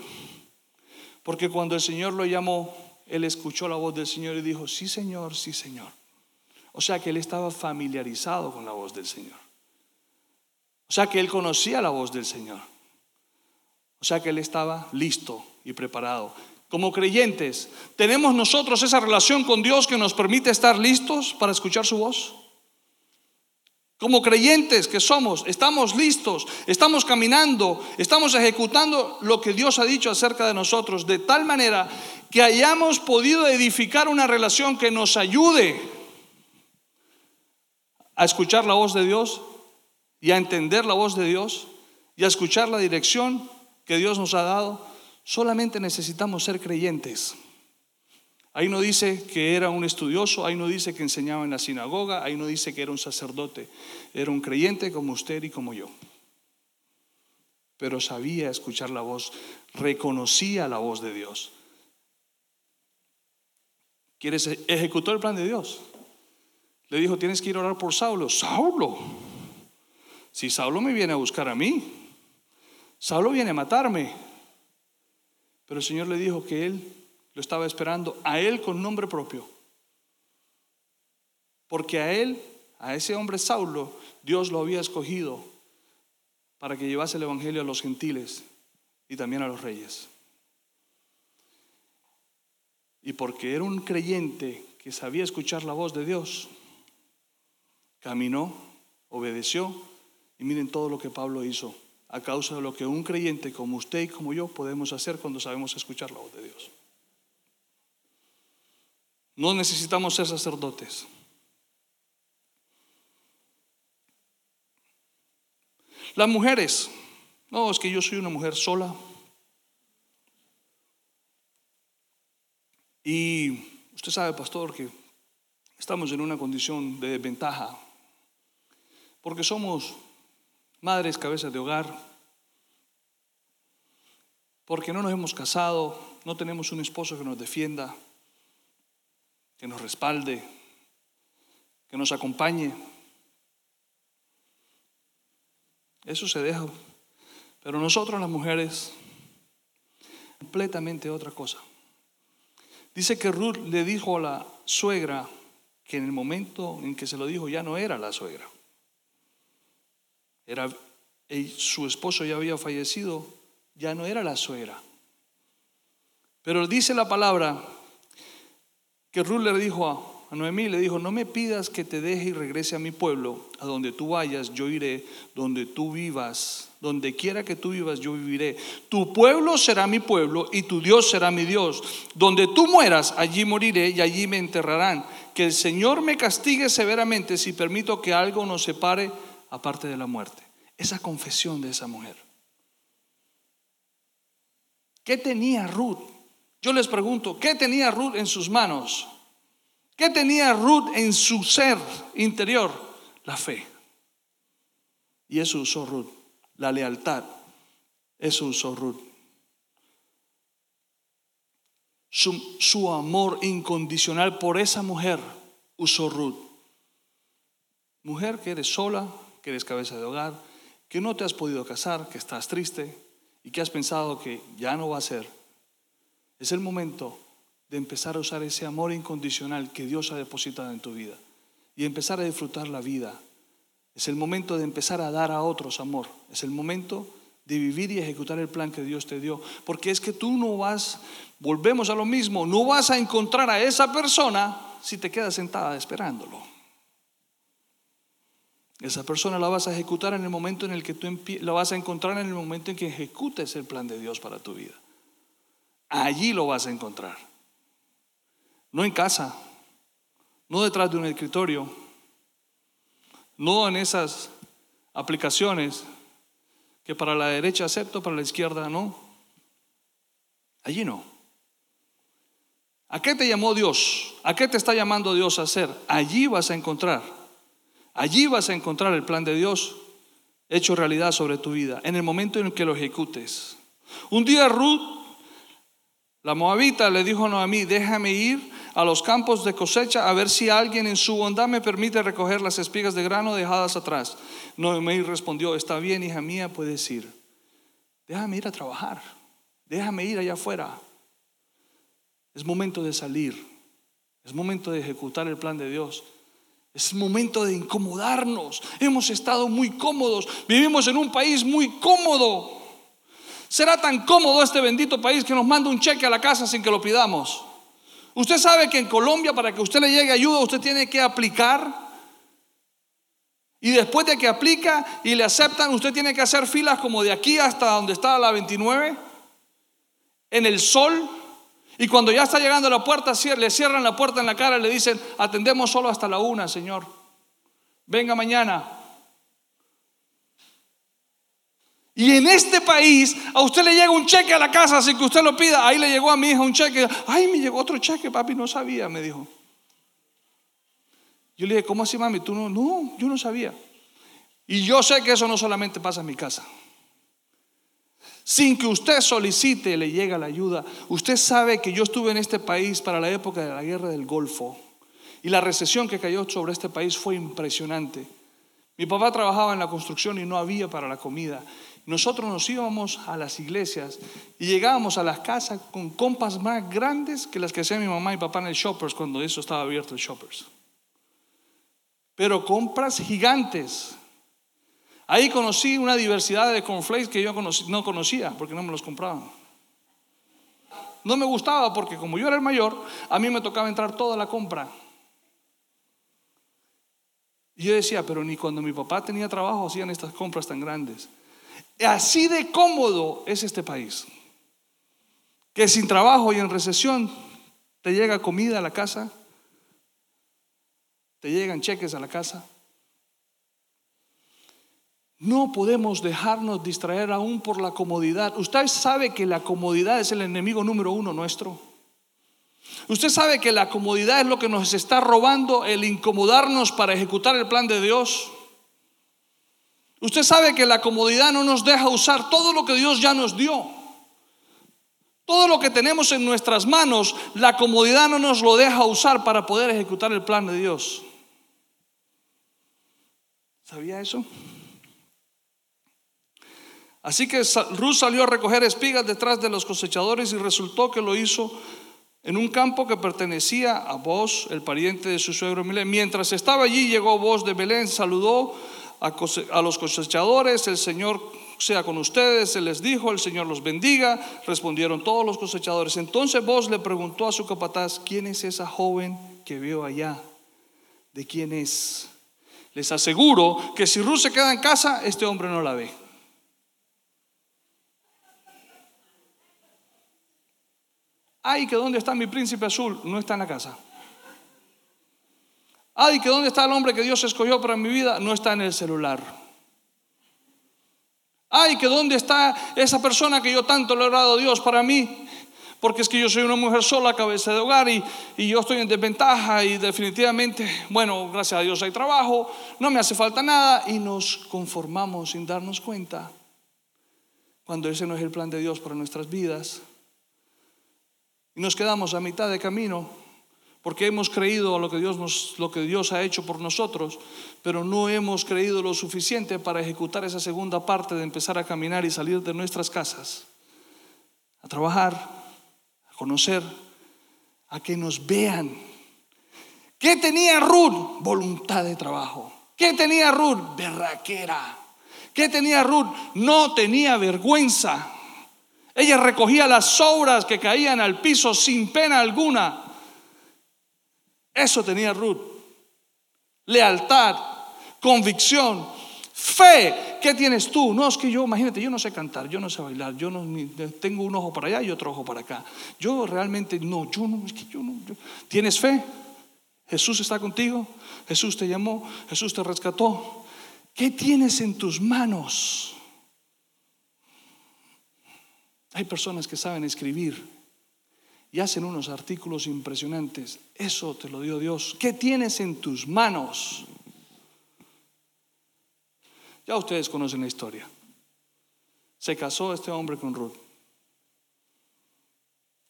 porque cuando el Señor lo llamó, él escuchó la voz del Señor y dijo, sí Señor, sí Señor. O sea que él estaba familiarizado con la voz del Señor. O sea que él conocía la voz del Señor. O sea que él estaba listo y preparado como creyentes, ¿tenemos nosotros esa relación con Dios que nos permite estar listos para escuchar su voz? Como creyentes que somos, estamos listos, estamos caminando, estamos ejecutando lo que Dios ha dicho acerca de nosotros, de tal manera que hayamos podido edificar una relación que nos ayude a escuchar la voz de Dios y a entender la voz de Dios y a escuchar la dirección que Dios nos ha dado Solamente necesitamos ser creyentes. Ahí no dice que era un estudioso, ahí no dice que enseñaba en la sinagoga, ahí no dice que era un sacerdote. Era un creyente como usted y como yo. Pero sabía escuchar la voz, reconocía la voz de Dios. ¿Quieres e-, ejecutó el plan de Dios? Le dijo, tienes que ir a orar por Saulo. Saulo. Si Saulo me viene a buscar a mí, Saulo viene a matarme. Pero el Señor le dijo que Él lo estaba esperando, a Él con nombre propio. Porque a Él, a ese hombre Saulo, Dios lo había escogido para que llevase el Evangelio a los gentiles y también a los reyes. Y porque era un creyente que sabía escuchar la voz de Dios, caminó, obedeció y miren todo lo que Pablo hizo a causa de lo que un creyente como usted y como yo podemos hacer cuando sabemos escuchar la voz de Dios. No necesitamos ser sacerdotes. Las mujeres, no, es que yo soy una mujer sola. Y usted sabe, pastor, que estamos en una condición de ventaja, porque somos madres, cabezas de hogar, porque no nos hemos casado, no tenemos un esposo que nos defienda, que nos respalde, que nos acompañe. Eso se deja. Pero nosotros las mujeres, completamente otra cosa. Dice que Ruth le dijo a la suegra que en el momento en que se lo dijo ya no era la suegra. Era, su esposo ya había fallecido, ya no era la suegra. Pero dice la palabra que Ruth dijo a, a Noemí, le dijo, no me pidas que te deje y regrese a mi pueblo, a donde tú vayas, yo iré, donde tú vivas, donde quiera que tú vivas, yo viviré. Tu pueblo será mi pueblo y tu Dios será mi Dios. Donde tú mueras, allí moriré y allí me enterrarán. Que el Señor me castigue severamente si permito que algo nos separe aparte de la muerte. Esa confesión de esa mujer. ¿Qué tenía Ruth? Yo les pregunto, ¿qué tenía Ruth en sus manos? ¿Qué tenía Ruth en su ser interior? La fe. Y eso usó Ruth. La lealtad. Eso usó Ruth. Su, su, amor incondicional por esa mujer usó Ruth. Mujer que eres sola, que eres cabeza de hogar, que no te has podido casar, que estás triste y que has pensado que ya no va a ser. Es el momento de empezar a usar ese amor incondicional que Dios ha depositado en tu vida y empezar a disfrutar la vida. Es el momento de empezar a dar a otros amor. Es el momento de vivir y ejecutar el plan que Dios te dio. Porque es que tú no vas, volvemos a lo mismo, no vas a encontrar a esa persona si te quedas sentada esperándolo. Esa persona la vas a ejecutar en el momento en el que tú la vas a encontrar en el momento en que ejecutes el plan de Dios para tu vida. Allí lo vas a encontrar. No en casa, no detrás de un escritorio, no en esas aplicaciones que para la derecha acepto, para la izquierda no. Allí no. ¿A qué te llamó Dios? ¿A qué te está llamando Dios a hacer? Allí vas a encontrar. Allí vas a encontrar el plan de Dios hecho realidad sobre tu vida, en el momento en que lo ejecutes. Un día Ruth, la moabita, le dijo a Noemí, déjame ir a los campos de cosecha a ver si alguien en su bondad me permite recoger las espigas de grano dejadas atrás. Noemí respondió, está bien, hija mía, puedes ir. Déjame ir a trabajar, déjame ir allá afuera. Es momento de salir, es momento de ejecutar el plan de Dios. Es momento de incomodarnos. Hemos estado muy cómodos. Vivimos en un país muy cómodo. Será tan cómodo este bendito país que nos manda un cheque a la casa sin que lo pidamos. Usted sabe que en Colombia para que usted le llegue ayuda usted tiene que aplicar. Y después de que aplica y le aceptan, usted tiene que hacer filas como de aquí hasta donde está la 29, en el sol, y cuando ya está llegando a la puerta, le cierran la puerta en la cara y le dicen, atendemos solo hasta la una, Señor. Venga mañana. Y en este país a usted le llega un cheque a la casa sin que usted lo pida. Ahí le llegó a mi hija un cheque. Ay, me llegó otro cheque, papi, no sabía, me dijo. Yo le dije, ¿cómo así, mami? Tú no, no, yo no sabía. Y yo sé que eso no solamente pasa en mi casa. Sin que usted solicite, le llega la ayuda. Usted sabe que yo estuve en este país para la época de la guerra del Golfo. Y la recesión que cayó sobre este país fue impresionante. Mi papá trabajaba en la construcción y no había para la comida. Nosotros nos íbamos a las iglesias y llegábamos a las casas con compas más grandes que las que hacían mi mamá y papá en el Shoppers cuando eso estaba abierto el Shoppers. Pero compras gigantes. Ahí conocí una diversidad de cornflakes que yo no conocía porque no me los compraban. No me gustaba porque como yo era el mayor, a mí me tocaba entrar toda la compra. Y yo decía, pero ni cuando mi papá tenía trabajo hacían estas compras tan grandes. Así de cómodo es este país. Que sin trabajo y en recesión te llega comida a la casa, te llegan cheques a la casa. No podemos dejarnos distraer aún por la comodidad. Usted sabe que la comodidad es el enemigo número uno nuestro. Usted sabe que la comodidad es lo que nos está robando el incomodarnos para ejecutar el plan de Dios. Usted sabe que la comodidad no nos deja usar todo lo que Dios ya nos dio. Todo lo que tenemos en nuestras manos, la comodidad no nos lo deja usar para poder ejecutar el plan de Dios. ¿Sabía eso? Así que Ruth salió a recoger espigas detrás de los cosechadores y resultó que lo hizo en un campo que pertenecía a Boz, el pariente de su suegro Belén. Mientras estaba allí, llegó Boz de Belén, saludó a, los cosechadores, el Señor sea con ustedes, se les dijo, el Señor los bendiga, respondieron todos los cosechadores. Entonces Boz le preguntó a su capataz, ¿quién es esa joven que veo allá? ¿De quién es? Les aseguro que si Ruth se queda en casa, este hombre no la ve. Ay, que dónde está mi príncipe azul, no está en la casa. Ay, que dónde está el hombre que Dios escogió para mi vida, no está en el celular. Ay, que dónde está esa persona que yo tanto le he dado a Dios para mí, porque es que yo soy una mujer sola, cabeza de hogar y, y, yo estoy en desventaja y definitivamente, bueno, gracias a Dios hay trabajo, no me hace falta nada y nos conformamos sin darnos cuenta cuando ese no es el plan de Dios para nuestras vidas. Y nos quedamos a mitad de camino porque hemos creído lo que Dios nos, lo que Dios ha hecho por nosotros, pero no hemos creído lo suficiente para ejecutar esa segunda parte de empezar a caminar y salir de nuestras casas, a trabajar, a conocer, a que nos vean. ¿Qué tenía Ruth? Voluntad de trabajo. ¿Qué tenía Ruth? Berraquera. ¿Qué tenía Ruth? No tenía vergüenza. Ella recogía las sobras que caían al piso sin pena alguna. Eso tenía Ruth. Lealtad, convicción, fe. ¿Qué tienes tú? No, es que yo, imagínate, yo no sé cantar, yo no sé bailar, yo no tengo un ojo para allá y otro ojo para acá. Yo realmente no, yo no, es que yo no. ¿Tienes fe? Jesús está contigo, Jesús te llamó, Jesús te rescató. ¿Qué tienes en tus manos? Hay personas que saben escribir y hacen unos artículos impresionantes. Eso te lo dio Dios. ¿Qué tienes en tus manos? Ya ustedes conocen la historia. Se casó este hombre con Ruth.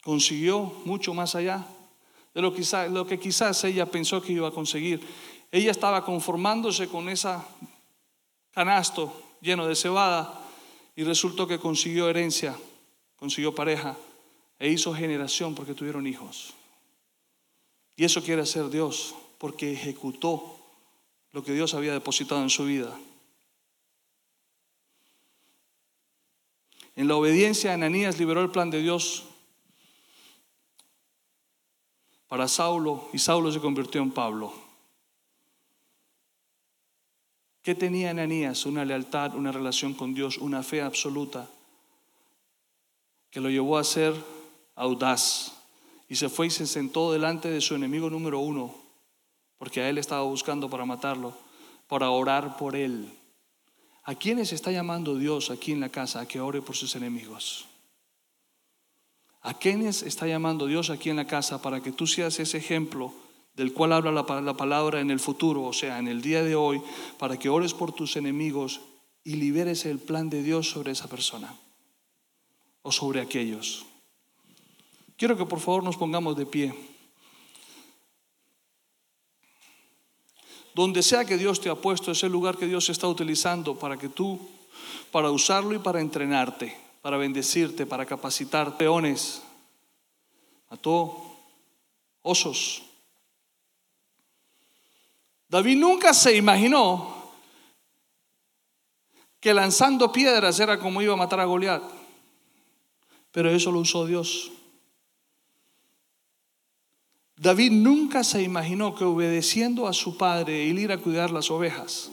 Consiguió mucho más allá de lo, que quizás ella pensó que iba a conseguir. Ella estaba conformándose con ese canasto lleno de cebada y resultó que consiguió herencia, consiguió pareja e hizo generación porque tuvieron hijos. Y eso quiere hacer Dios porque ejecutó lo que Dios había depositado en su vida. En la obediencia, Ananías liberó el plan de Dios para Saulo y Saulo se convirtió en Pablo. ¿Qué tenía Ananías? Una lealtad, una relación con Dios, una fe absoluta que lo llevó a ser audaz y se fue y se sentó delante de su enemigo número uno, porque a él estaba buscando para matarlo, para orar por él. ¿A quiénes está llamando Dios aquí en la casa a que ore por sus enemigos? ¿A quiénes está llamando Dios aquí en la casa para que tú seas ese ejemplo del cual habla la, la palabra en el futuro, o sea, en el día de hoy, para que ores por tus enemigos y liberes el plan de Dios sobre esa persona o sobre aquellos? Quiero que por favor nos pongamos de pie. Donde sea que Dios te ha puesto, es el lugar que Dios está utilizando para que tú, para usarlo y para entrenarte, para bendecirte, para capacitar peones. Mató osos. David nunca se imaginó que lanzando piedras era como iba a matar a Goliat. Pero eso lo usó Dios. David nunca se imaginó que obedeciendo a su padre el ir a cuidar las ovejas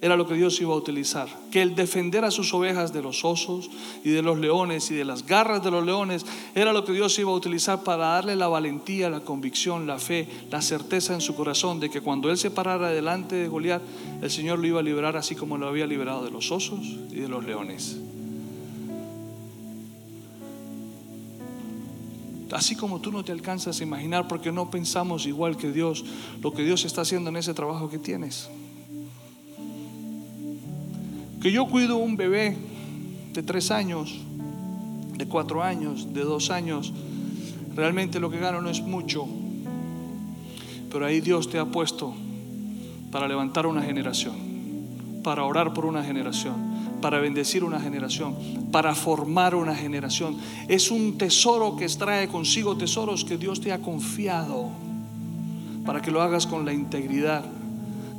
era lo que Dios iba a utilizar. Que el defender a sus ovejas de los osos y de los leones y de las garras de los leones era lo que Dios iba a utilizar para darle la valentía, la convicción, la fe, la certeza en su corazón de que cuando él se parara delante de Goliat, el Señor lo iba a liberar así como lo había liberado de los osos y de los leones. Así como tú no te alcanzas a imaginar porque no pensamos igual que Dios, lo que Dios está haciendo en ese trabajo que tienes. Que yo cuido un bebé de tres años, de cuatro años, de dos años, realmente lo que gano no es mucho, pero ahí Dios te ha puesto para levantar una generación, para orar por una generación para bendecir una generación, para formar una generación. Es un tesoro que extrae consigo tesoros que Dios te ha confiado para que lo hagas con la integridad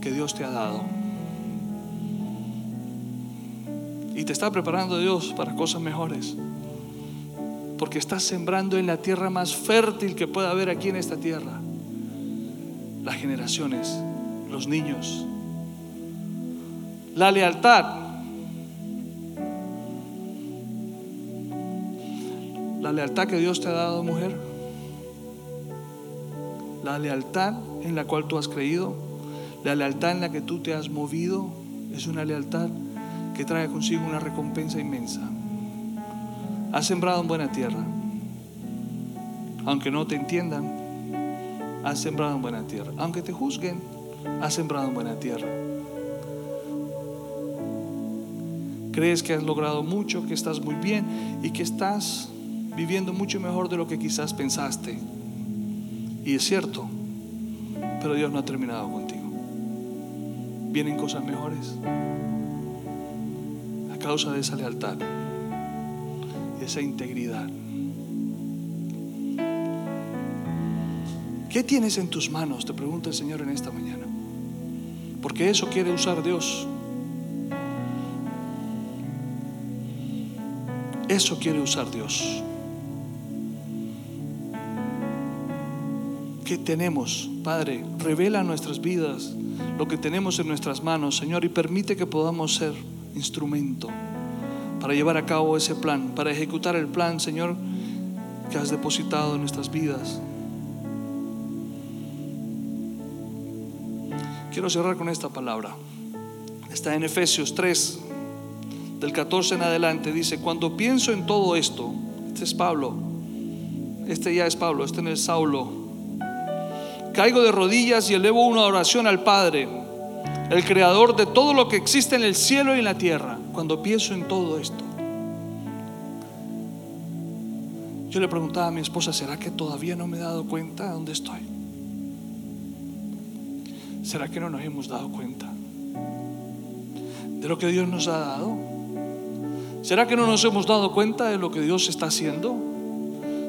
que Dios te ha dado. Y te está preparando Dios para cosas mejores. Porque estás sembrando en la tierra más fértil que pueda haber aquí en esta tierra. Las generaciones, los niños. La lealtad La lealtad que Dios te ha dado, mujer. La lealtad en la cual tú has creído. La lealtad en la que tú te has movido. Es una lealtad que trae consigo una recompensa inmensa. Has sembrado en buena tierra. Aunque no te entiendan, has sembrado en buena tierra. Aunque te juzguen, has sembrado en buena tierra. Crees que has logrado mucho, que estás muy bien y que estás viviendo mucho mejor de lo que quizás pensaste. Y es cierto, pero Dios no ha terminado contigo. Vienen cosas mejores a causa de esa lealtad, esa integridad. ¿Qué tienes en tus manos? Te pregunta el Señor en esta mañana. Porque eso quiere usar Dios. Eso quiere usar Dios. ¿Qué tenemos, Padre? Revela nuestras vidas, lo que tenemos en nuestras manos, Señor, y permite que podamos ser instrumento para llevar a cabo ese plan, para ejecutar el plan, Señor, que has depositado en nuestras vidas. Quiero cerrar con esta palabra. Está en Efesios 3, del 14 en adelante. Dice, cuando pienso en todo esto, este es Pablo, este ya es Pablo, este no es Saulo. Caigo de rodillas y elevo una oración al Padre, el creador de todo lo que existe en el cielo y en la tierra. Cuando pienso en todo esto. Yo le preguntaba a mi esposa, ¿será que todavía no me he dado cuenta de dónde estoy? ¿Será que no nos hemos dado cuenta de lo que Dios nos ha dado? ¿Será que no nos hemos dado cuenta de lo que Dios está haciendo?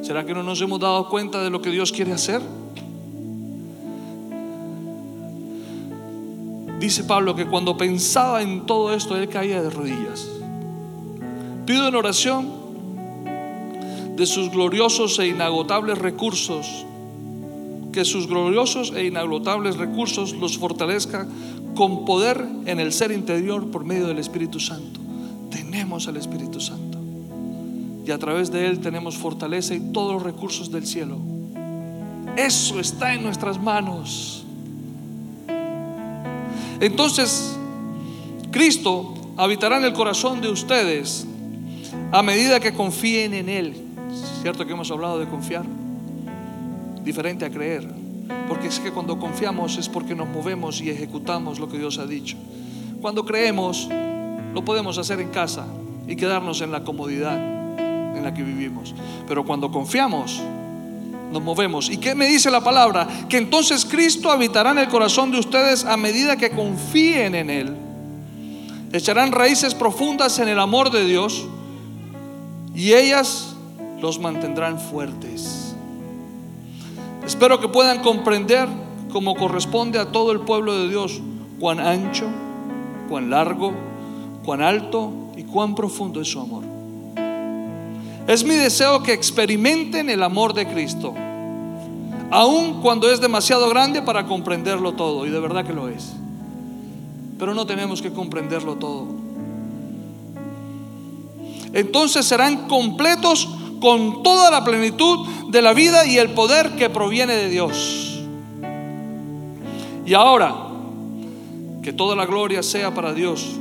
¿Será que no nos hemos dado cuenta de lo que Dios quiere hacer? Dice Pablo que cuando pensaba en todo esto, él caía de rodillas. Pido en oración de sus gloriosos e inagotables recursos, que sus gloriosos e inagotables recursos los fortalezca con poder en el ser interior por medio del Espíritu Santo. Tenemos al Espíritu Santo y a través de él tenemos fortaleza y todos los recursos del cielo. Eso está en nuestras manos. Entonces, Cristo habitará en el corazón de ustedes a medida que confíen en Él. ¿Cierto que hemos hablado de confiar? Diferente a creer. Porque es que cuando confiamos es porque nos movemos y ejecutamos lo que Dios ha dicho. Cuando creemos, lo podemos hacer en casa y quedarnos en la comodidad en la que vivimos. Pero cuando confiamos, nos movemos. ¿Y qué me dice la palabra? Que entonces Cristo habitará en el corazón de ustedes a medida que confíen en Él. Echarán raíces profundas en el amor de Dios y ellas los mantendrán fuertes. Espero que puedan comprender como corresponde a todo el pueblo de Dios cuán ancho, cuán largo, cuán alto y cuán profundo es su amor. Es mi deseo que experimenten el amor de Cristo, aun cuando es demasiado grande para comprenderlo todo, y de verdad que lo es. Pero no tenemos que comprenderlo todo. Entonces serán completos con toda la plenitud de la vida y el poder que proviene de Dios. Y ahora, que toda la gloria sea para Dios,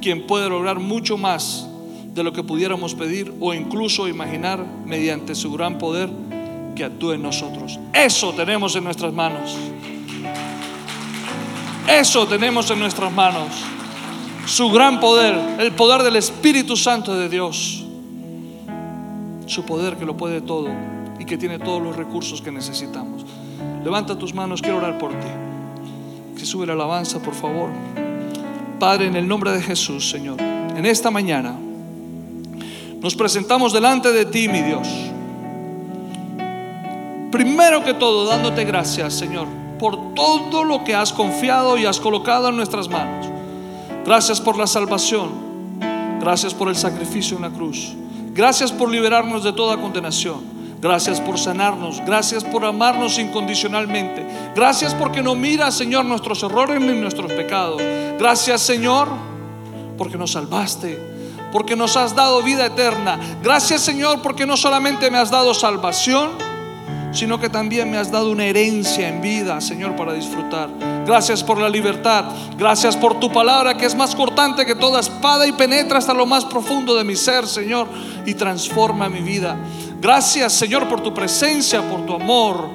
quien puede lograr mucho más de lo que pudiéramos pedir o incluso imaginar mediante su gran poder que actúe en nosotros. Eso tenemos en nuestras manos. Eso tenemos en nuestras manos. Su gran poder, el poder del Espíritu Santo de Dios su poder que lo puede todo y que tiene todos los recursos que necesitamos. Levanta tus manos, quiero orar por ti. Que sube la alabanza, por favor. Padre, en el nombre de Jesús, Señor, en esta mañana nos presentamos delante de ti, mi Dios. Primero que todo, dándote gracias, Señor, por todo lo que has confiado y has colocado en nuestras manos. Gracias por la salvación. Gracias por el sacrificio en la cruz. Gracias por liberarnos de toda condenación. Gracias por sanarnos. Gracias por amarnos incondicionalmente. Gracias porque no miras, Señor, nuestros errores ni nuestros pecados. Gracias, Señor, porque nos salvaste. Porque nos has dado vida eterna. Gracias, Señor, porque no solamente me has dado salvación, sino que también me has dado una herencia en vida, Señor, para disfrutar. Gracias por la libertad. Gracias por tu palabra que es más cortante que toda espada y penetra hasta lo más profundo de mi ser, Señor, y transforma mi vida. Gracias, Señor, por tu presencia, por tu amor.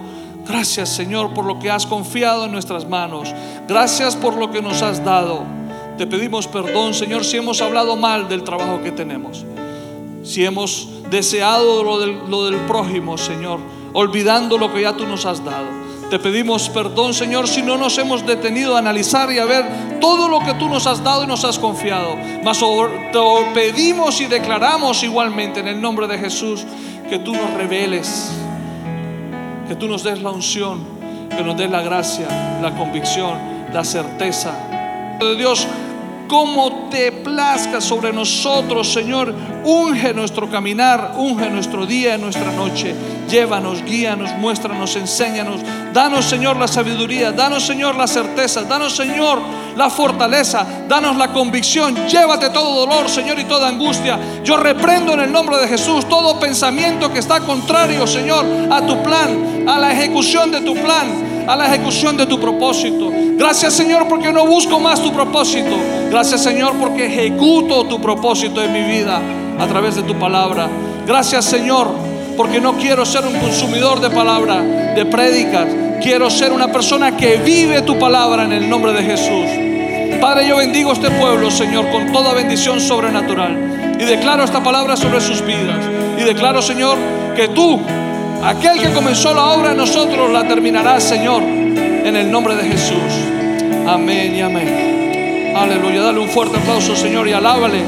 Gracias, Señor, por lo que has confiado en nuestras manos. Gracias por lo que nos has dado. Te pedimos perdón, Señor, si hemos hablado mal del trabajo que tenemos. Si hemos deseado lo del, prójimo, Señor olvidando lo que ya tú nos has dado. Te pedimos perdón, Señor, si no nos hemos detenido a analizar y a ver todo lo que tú nos has dado y nos has confiado. Mas te pedimos y declaramos igualmente en el nombre de Jesús que tú nos reveles Que tú nos des la unción, que nos des la gracia, la convicción, la certeza. De Dios, como te plazca sobre nosotros, Señor. Unge nuestro caminar, unge nuestro día, nuestra noche. Llévanos, guíanos, muéstranos, enséñanos. Danos, Señor, la sabiduría. Danos, Señor, la certeza. Danos, Señor, la fortaleza. Danos la convicción. Llévate todo dolor, Señor, y toda angustia. Yo reprendo en el nombre de Jesús todo pensamiento que está contrario, Señor, a tu plan, a la ejecución de tu plan a la ejecución de tu propósito. Gracias Señor porque no busco más tu propósito. Gracias Señor porque ejecuto tu propósito en mi vida a través de tu palabra. Gracias Señor porque no quiero ser un consumidor de palabra, de prédicas. Quiero ser una persona que vive tu palabra en el nombre de Jesús. Padre, yo bendigo este pueblo, Señor, con toda bendición sobrenatural. Y declaro esta palabra sobre sus vidas. Y declaro, Señor, que tú Aquel que comenzó la obra en nosotros la terminará, Señor, en el nombre de Jesús. Amén y amén. Aleluya. Dale un fuerte aplauso, Señor, y alábale.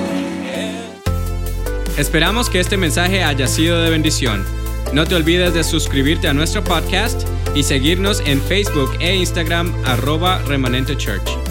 Esperamos que este mensaje haya sido de bendición. No te olvides de suscribirte a nuestro podcast y seguirnos en Facebook e Instagram arroba remanente church.